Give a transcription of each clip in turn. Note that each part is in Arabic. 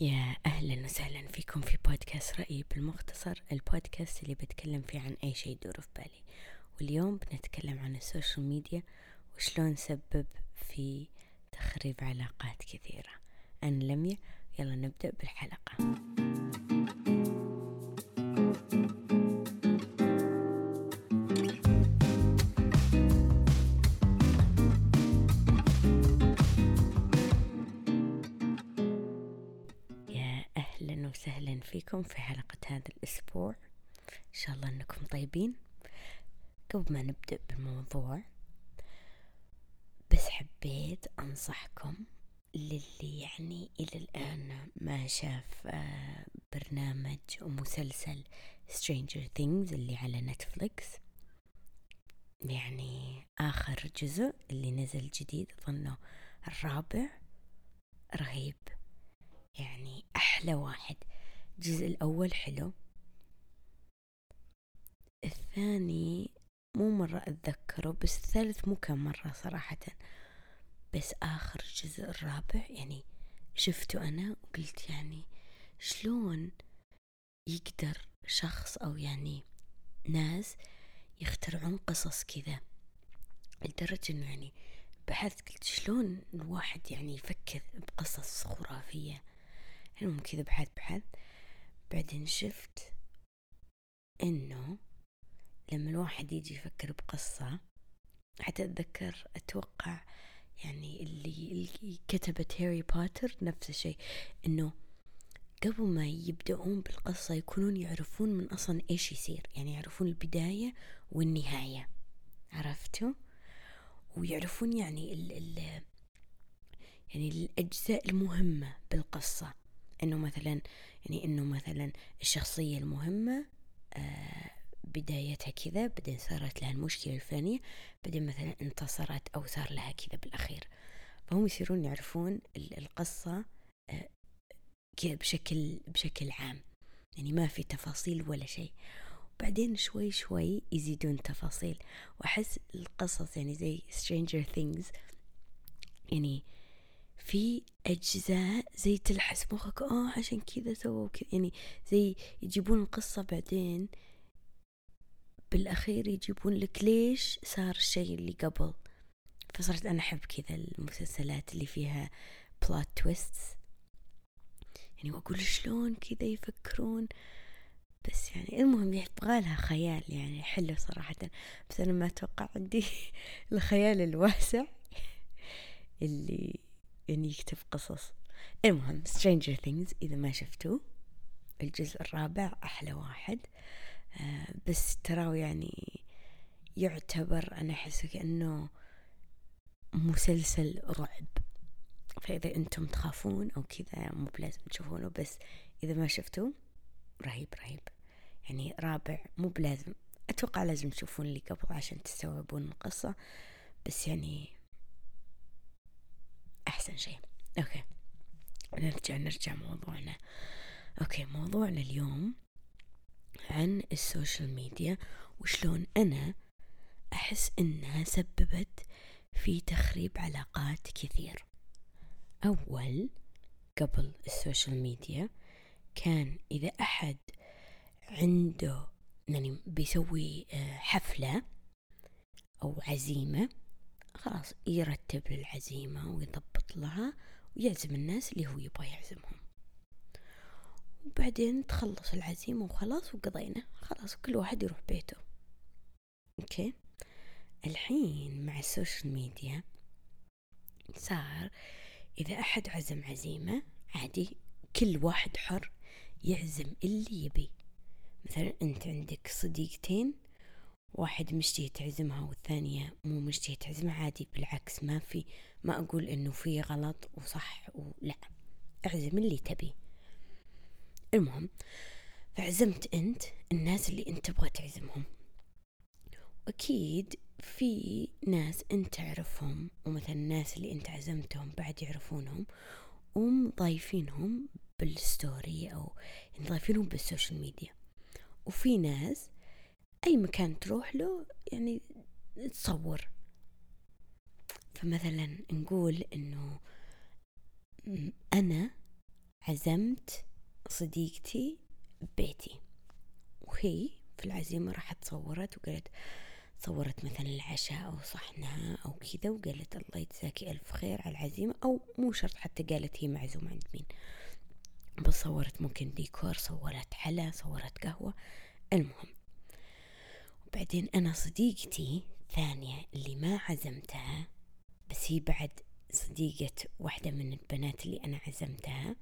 يا أهلا وسهلا فيكم في بودكاست رأيي بالمختصر البودكاست اللي بتكلم فيه عن أي شيء يدور في بالي. واليوم بنتكلم عن ال social media وشلون سبب في تخريب علاقات كثيرة. أنا لميا يلا نبدأ بالحلقة. أهلا وسهلا فيكم في حلقة هذا الأسبوع. إن شاء الله أنكم طيبين. قبل ما نبدأ بالموضوع بس حبيت أنصحكم للي يعني إلى الآن ما شاف آه، برنامج ومسلسل Stranger Things اللي على نتفليكس. يعني آخر جزء اللي نزل جديد أظنه الرابع. رهيب. يعني أحلى واحد. الجزء الأول حلو. الثاني مو مرة أتذكره بس الثالث مو كان مرة صراحة. بس آخر الجزء الرابع يعني شفته أنا وقلت يعني شلون يقدر شخص أو يعني ناس يخترعون قصص كذا؟ لدرجة إنه يعني بحثت قلت شلون الواحد يعني يفكر بقصص خرافية؟ المهم كذا بحث بحث بعدين شفت إنه لما الواحد يجي يفكر بقصة حتى أتذكر أتوقع يعني اللي, اللي كتبت هاري بوتر نفس الشيء إنه قبل ما يبدأون بالقصة يكونون يعرفون من أصلا إيش يصير يعني يعرفون البداية والنهاية. عرفتوا؟ ويعرفون يعني ال ال يعني الأجزاء المهمة بالقصة. إنه مثلا يعني إنه مثلا الشخصية المهمة آه بدايتها كذا بعدين صارت لها المشكلة الفلانية بعدين مثلا انتصرت أو صار لها كذا بالأخير. فهم يصيرون يعرفون القصة آه كذا بشكل بشكل عام. يعني ما في تفاصيل ولا شيء. وبعدين شوي شوي يزيدون تفاصيل. وأحس القصص يعني زي Stranger Things يعني في أجزاء زي تلحس مخك. آه عشان كذا سووا كذا يعني زي يجيبون القصة بعدين. بالأخير يجيبون لك ليش صار الشيء اللي قبل. فصرت أنا أحب كذا المسلسلات اللي فيها بلوت تويستس يعني وأقول شلون كذا يفكرون. بس يعني المهم يبغالها خيال يعني حلو صراحة. بس أنا ما أتوقع عندي الخيال الواسع اللي يعني يكتب قصص. المهم Stranger Things إذا ما شفتوه الجزء الرابع أحلى واحد. آه بس تراه يعني يعتبر أنا أحس كأنه مسلسل رعب. فإذا أنتم تخافون أو كذا مو بلازم تشوفونه بس إذا ما شفتوه رهيب رهيب. يعني رابع مو بلازم. أتوقع لازم تشوفون اللي قبل عشان تستوعبون القصة. بس يعني أحسن شيء. Okay. نرجع نرجع موضوعنا. okay موضوعنا اليوم عن ال social media وشلون أنا أحس إنها سببت في تخريب علاقات كثير. أول قبل ال social media كان إذا أحد عنده يعني بيسوي حفلة أو عزيمة خلاص يرتب للعزيمة ويضبط لها ويعزم الناس اللي هو يبغى يعزمهم. وبعدين تخلص العزيمة وخلاص وقضينا. خلاص كل واحد يروح بيته. Okay؟ الحين مع ال social media صار إذا أحد عزم عزيمة عادي كل واحد حر يعزم اللي يبي. مثلا أنت عندك صديقتين واحد مشتهي تعزمها والثانية مو مشتهي تعزمها عادي بالعكس ما في ما أقول إنه في غلط وصح ولا. اعزم اللي تبي. المهم فعزمت أنت الناس اللي أنت تبغى تعزمهم. أكيد في ناس أنت تعرفهم ومثلا الناس اللي أنت عزمتهم بعد يعرفونهم ومضايفينهم بال story أو يعني ضايفينهم بال social media. وفي ناس أي مكان تروح له يعني تصور. فمثلا نقول إنه أنا عزمت صديقتي ببيتي وهي في العزيمة راحت صورت وقالت صورت مثلا العشاء أو صحنها أو كذا وقالت الله يجزاكي ألف خير على العزيمة أو مو شرط حتى قالت هي معزومة عند مين. بس صورت ممكن ديكور صورت حلا صورت قهوة. المهم وبعدين أنا صديقتي ثانية اللي ما عزمتها بس هي بعد صديقة واحدة من البنات اللي أنا عزمتها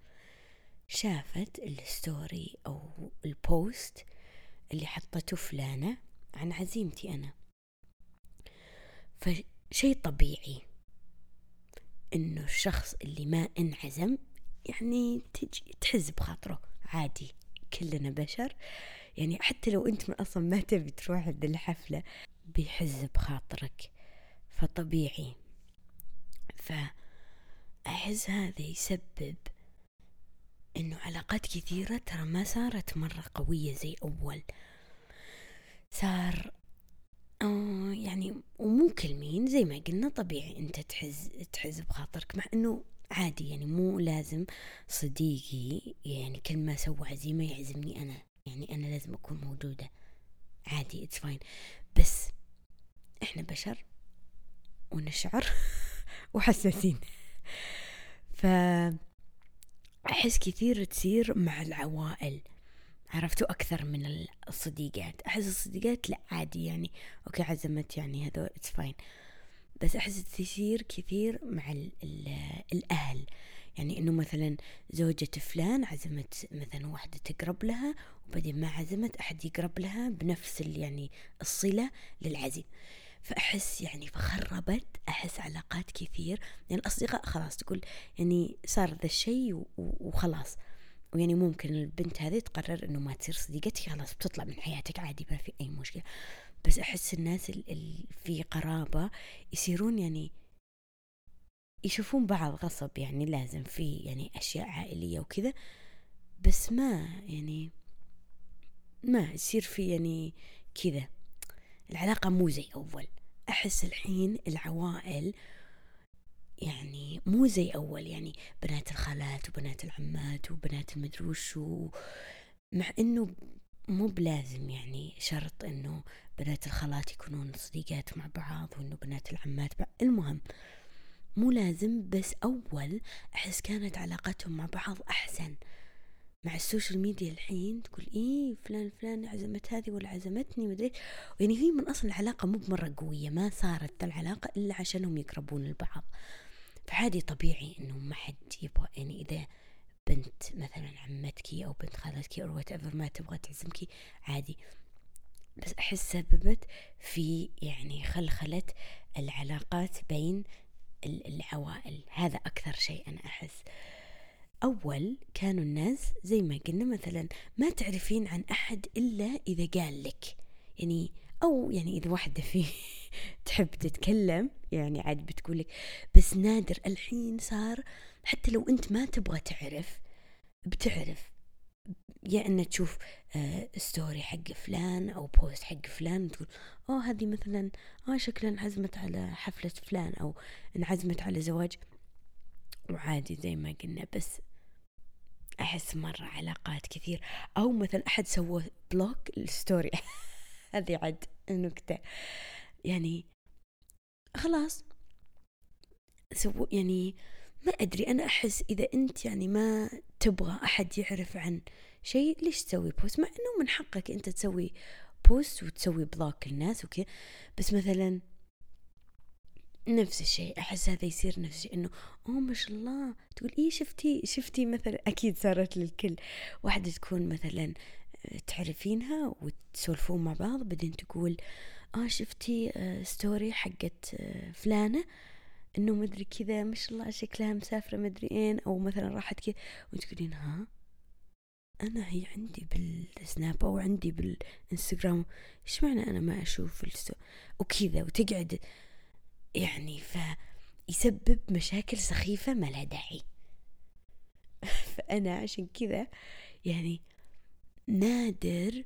شافت ال story أو ال post اللي حطته فلانة عن عزيمتي أنا. فشي طبيعي إنه الشخص اللي ما انعزم يعني تجي تحز بخاطره عادي كلنا بشر. يعني حتى لو أنت من أصلا ما تبي تروح عند الحفلة بيحز بخاطرك. فطبيعي. فأحس هذا يسبب إنه علاقات كثيرة ترى ما صارت مرة قوية زي أول. صار آه يعني ومو كل مين زي ما قلنا طبيعي أنت تحز تحز بخاطرك مع إنه عادي يعني مو لازم صديقي يعني كل ما سوى عزيمة يعزمني أنا. يعني أنا لازم أكون موجودة. عادي it's fine بس إحنا بشر ونشعر وحساسين. ف أحس كثير تصير مع العوائل. عرفتوا أكثر من الصديقات. أحس الصديقات لا عادي يعني. Okay عزمت يعني هذول it's fine بس أحس تصير كثير مع ال ال الأهل. يعني إنه مثلا زوجة فلان عزمت مثلا واحدة تقرب لها وبعدين ما عزمت أحد يقرب لها بنفس يعني الصلة للعزيم. فأحس يعني فخربت أحس علاقات كثير. يعني الأصدقاء خلاص تقول يعني صار ذا الشيء وخلاص. ويعني ممكن البنت هذه تقرر إنه ما تصير صديقتك خلاص بتطلع من حياتك عادي ما في أي مشكلة. بس أحس الناس اللي في قرابة يصيرون يعني يشوفون بعض غصب يعني لازم في يعني أشياء عائلية وكذا بس ما يعني ما يصير في يعني كذا. العلاقة مو زي أول. أحس الحين العوائل يعني مو زي أول يعني بنات الخالات وبنات العمات وبنات المدري وشو مع إنه مو بلازم يعني شرط إنه بنات الخالات يكونون صديقات مع بعض وإنه بنات العمات بعض المهم مو لازم بس أول أحس كانت علاقتهم مع بعض أحسن. مع ال social media الحين تقول إيه فلان فلان عزمت هذه ولا عزمتني مدري يعني هي من أصل العلاقة مو بمرة قوية ما صارت العلاقة إلا عشانهم يقربون البعض فعادي طبيعي إنه ما حد يبغى يعني إذا بنت مثلا عمتك أو بنت خالتك أو وات ما تبغى تعزمك عادي. بس أحس سببت في يعني خلخلة العلاقات بين العوائل. هذا أكثر شيء أنا أحس. أول كانوا الناس زي ما قلنا مثلا ما تعرفين عن أحد إلا إذا قال لك. يعني أو يعني إذا واحدة في تحب تتكلم يعني عاد بتقولك بس نادر الحين صار حتى لو أنت ما تبغى تعرف بتعرف. يا إن تشوف story آه، حق فلان أو post حق فلان تقول اوه هذه مثلا آه شكلها انعزمت على حفلة فلان أو انعزمت على زواج. وعادي زي ما قلنا بس أحس مرة علاقات كثير. أو مثلا أحد سوى block ال story هذه عد نكتة. يعني خلاص. So يعني ما أدري أنا أحس إذا أنت يعني ما تبغى أحد يعرف عن شيء ليش تسوي post مع أنه من حقك أنت تسوي post وتسوي block للناس وكذا. بس مثلا نفس الشيء أحس هذا يصير نفس الشيء إنه أوه ما شاء الله تقول إيه شفتي شفتي مثلا أكيد صارت للكل. واحدة تكون مثلا تعرفينها وتسولفون مع بعض بعدين تقول آه شفتي آه story حقت آه فلانة. إنه مدري كذا ما شاء الله شكلها مسافرة مدري وين أو مثلا راحت كذا وتقولين ها؟ أنا هي عندي بالسناب أو عندي بالإنستغرام إيش معنى أنا ما أشوف وكذا وتقعد يعني فيسبب مشاكل سخيفة ما لها داعي. فأنا عشان كذا يعني نادر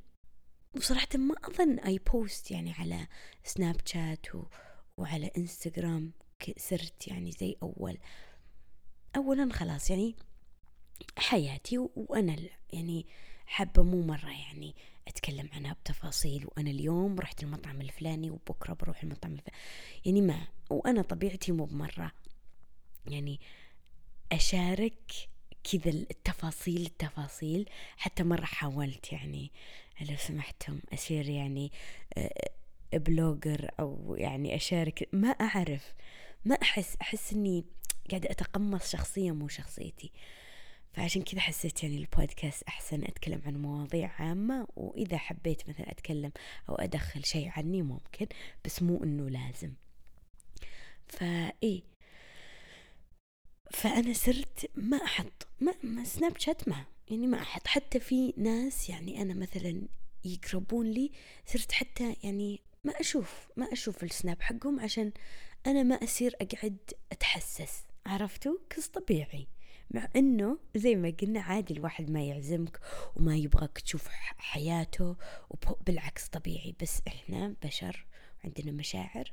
وصراحة ما أظن أي بوست يعني على سناب شات و... وعلى انستغرام صرت يعني زي أول. أولا خلاص يعني حياتي وأنا يعني حابة مو مرة يعني أتكلم عنها بتفاصيل. وأنا اليوم رحت المطعم الفلاني وبكرة بروح المطعم الفلاني يعني ما وأنا طبيعتي مو بمرة يعني أشارك كذا التفاصيل التفاصيل. حتى مرة حاولت يعني لو سمحتم أصير يعني بلوجر أو يعني أشارك. ما أعرف. ما أحس أحس إني قاعدة أتقمص شخصية مو شخصيتي. فعشان كذا حسيت يعني البودكاست أحسن أتكلم عن مواضيع عامة وإذا حبيت مثلا أتكلم أو أدخل شيء عني ممكن بس مو إنه لازم. فإيه فأنا صرت ما أحط ما, ما سناب شات ما يعني ما أحط. حتى في ناس يعني أنا مثلا يقربون لي صرت حتى يعني ما أشوف ما أشوف السناب حقهم عشان أنا ما أصير أقعد أتحسس. عرفتوا؟ كز طبيعي. مع إنه زي ما قلنا عادي الواحد ما يعزمك وما يبغاك تشوف حياته بالعكس طبيعي. بس إحنا بشر وعندنا مشاعر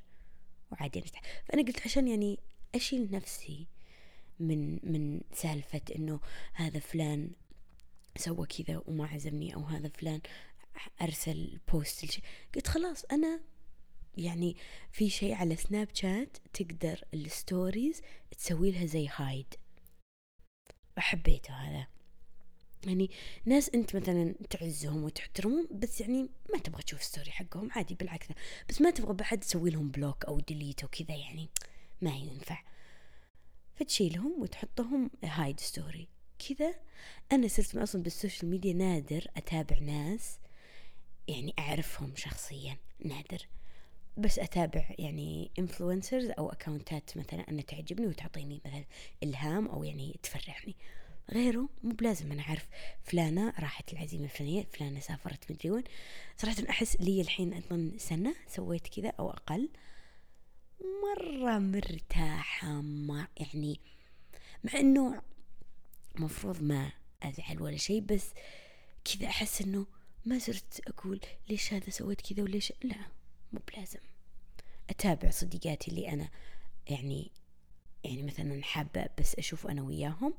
وعادي نتح... فأنا قلت عشان يعني أشيل نفسي من من سالفة إنه هذا فلان سوى كذا وما عزمني أو هذا فلان أرسل post قلت خلاص أنا يعني في شيء على سناب شات تقدر ال stories تسوي لها زي hide حبيته هذا. يعني ناس أنت مثلا تعزهم وتحترمهم بس يعني ما تبغى تشوف story حقهم عادي بالعكس. بس ما تبغى بعد تسوي لهم block أو delete وكذا يعني ما ينفع. فتشيلهم وتحطهم hide story كذا أنا صرت أصلا بال social media نادر أتابع ناس يعني أعرفهم شخصيا نادر. بس أتابع يعني influencers أو اكونتات مثلا أنا تعجبني وتعطيني مثلا إلهام أو يعني تفرحني. غيره مو بلازم أنا أعرف فلانة راحت العزيمة الفلانية فلانة سافرت مدري وين. صراحة أحس لي الحين أظن سنة سويت كذا أو أقل. مرة مرتاحة ما يعني مع إنه مفروض ما أزعل ولا شيء بس كذا أحس إنه ما صرت أقول ليش هذا سويت كذا وليش لا. مو بلازم. أتابع صديقاتي اللي أنا يعني يعني مثلا حابة بس أشوف أنا وياهم.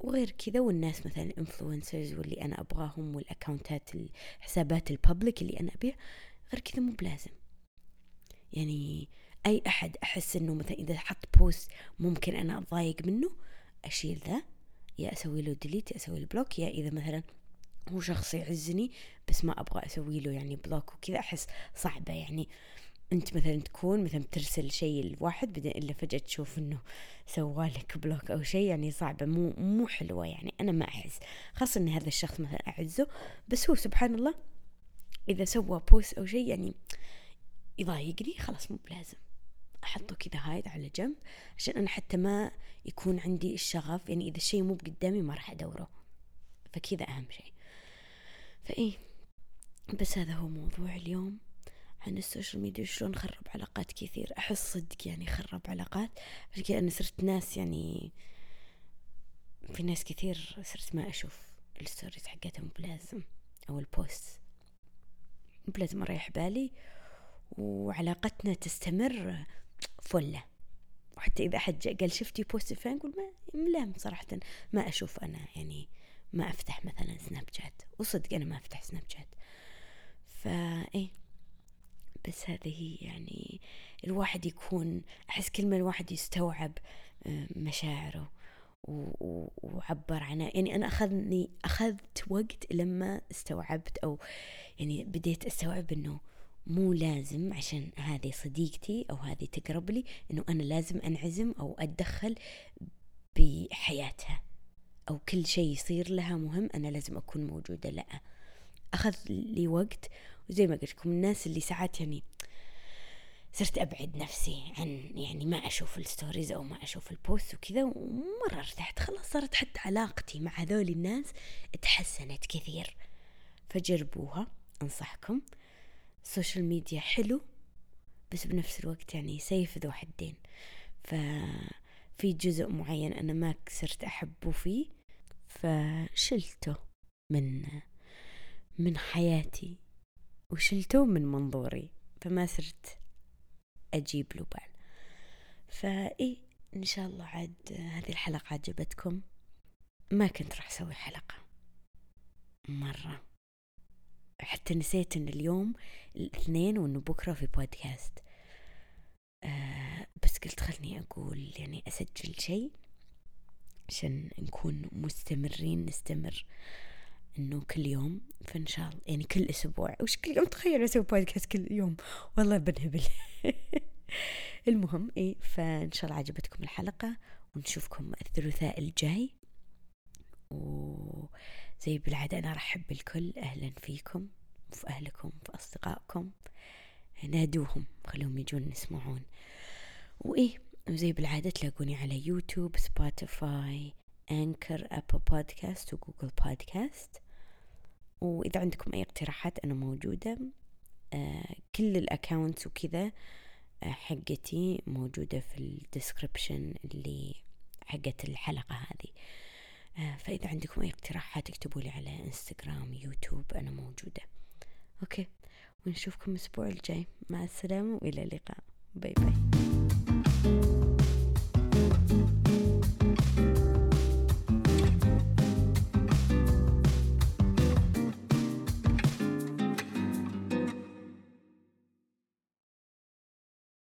وغير كذا والناس مثلا ال influencers واللي أنا أبغاهم والأكاونتات الحسابات ال public اللي أنا أبيها غير كذا مو بلازم. يعني أي أحد أحس إنه مثلا إذا حط post ممكن أنا أضايق منه أشيل ذا. يا أسوي له delete يا أسوي له block يا إذا مثلا هو شخص يعزني بس ما أبغى أسوي له يعني block وكذا أحس صعبة يعني. أنت مثلا تكون مثلا بترسل شيء لواحد بعدين إلا فجأة تشوف إنه سوالك block أو شيء يعني صعبة. مو مو حلوة يعني. أنا ما أحس. خاصة إن هذا الشخص مثلا أعزه بس هو سبحان الله إذا سوى post أو شيء يعني يضايقني خلاص مو بلازم. أحطه كذا hide على جنب عشان أنا حتى ما يكون عندي الشغف. يعني إذا الشيء مو بقدامي ما راح أدوره. فكذا أهم شيء. فإيه بس هذا هو موضوع اليوم عن ال social media وشلون خرب علاقات كثير. أحس صدق يعني خرب علاقات. عشان كذا أنا صرت ناس يعني في ناس كثير صرت ما أشوف ال stories حقتهم مو بلازم أو ال post. بلازم أريح بالي وعلاقتنا تستمر فلة. وحتى إذا أحد قال شفتي post فلان أقول ما لا صراحة. ما أشوف أنا يعني ما أفتح مثلا سناب شات وصدق أنا ما أفتح سناب شات فإيه بس هذه هي يعني الواحد يكون أحس كل ما الواحد يستوعب آه، مشاعره وعبر عنها يعني أنا أخذني أخذت وقت لما استوعبت أو يعني بديت أستوعب إنه مو لازم عشان هذه صديقتي أو هذه تقرب لي إنه أنا لازم أنعزم أو أتدخل بحياتها. أو كل شيء يصير لها مهم أنا لازم أكون موجودة لا أخذ لي وقت وزي ما قلت لكم الناس اللي ساعات يعني صرت أبعد نفسي عن يعني ما أشوف ال stories أو ما أشوف ال post وكذا ومرة ارتحت. خلاص صارت حتى علاقتي مع هذول الناس تحسنت كثير. فجربوها أنصحكم. ال social media حلو بس بنفس الوقت يعني سيف ذو حدين. ففي جزء معين أنا ما صرت أحبه فيه. فشلته من من حياتي وشلته من منظوري فما صرت أجيب له بال. فإيه إن شاء الله عاد هذه الحلقة عجبتكم. ما كنت راح أسوي حلقة. مرة. حتى نسيت إن اليوم الاثنين وإنه بكرة في بودكاست. آه بس قلت خلني أقول يعني أسجل شيء. عشان نكون مستمرين نستمر إنه كل يوم فإن شاء الله يعني كل أسبوع. وش كل يوم؟ تخيل أسوي بودكاست كل يوم. والله بنهبل. المهم اي فإن شاء الله عجبتكم الحلقة ونشوفكم الثلاثاء الجاي. وزي بالعادة أنا أرحب بالكل أهلا فيكم في أهلكم في أصدقائكم. نادوهم خلوهم يجون يسمعون. وإيه وزي بالعادة تلاقوني على يوتيوب سبوتيفاي أنكر أبل بودكاست وجوجل بودكاست. وإذا عندكم أي اقتراحات أنا موجودة آه كل ال accounts وكذا آه حقتي موجودة في ال description اللي حقت الحلقة هذه. آه فإذا عندكم أي اقتراحات اكتبوا لي على إنستغرام يوتيوب أنا موجودة. okay ونشوفكم الأسبوع الجاي. مع السلامة وإلى اللقاء. bye bye.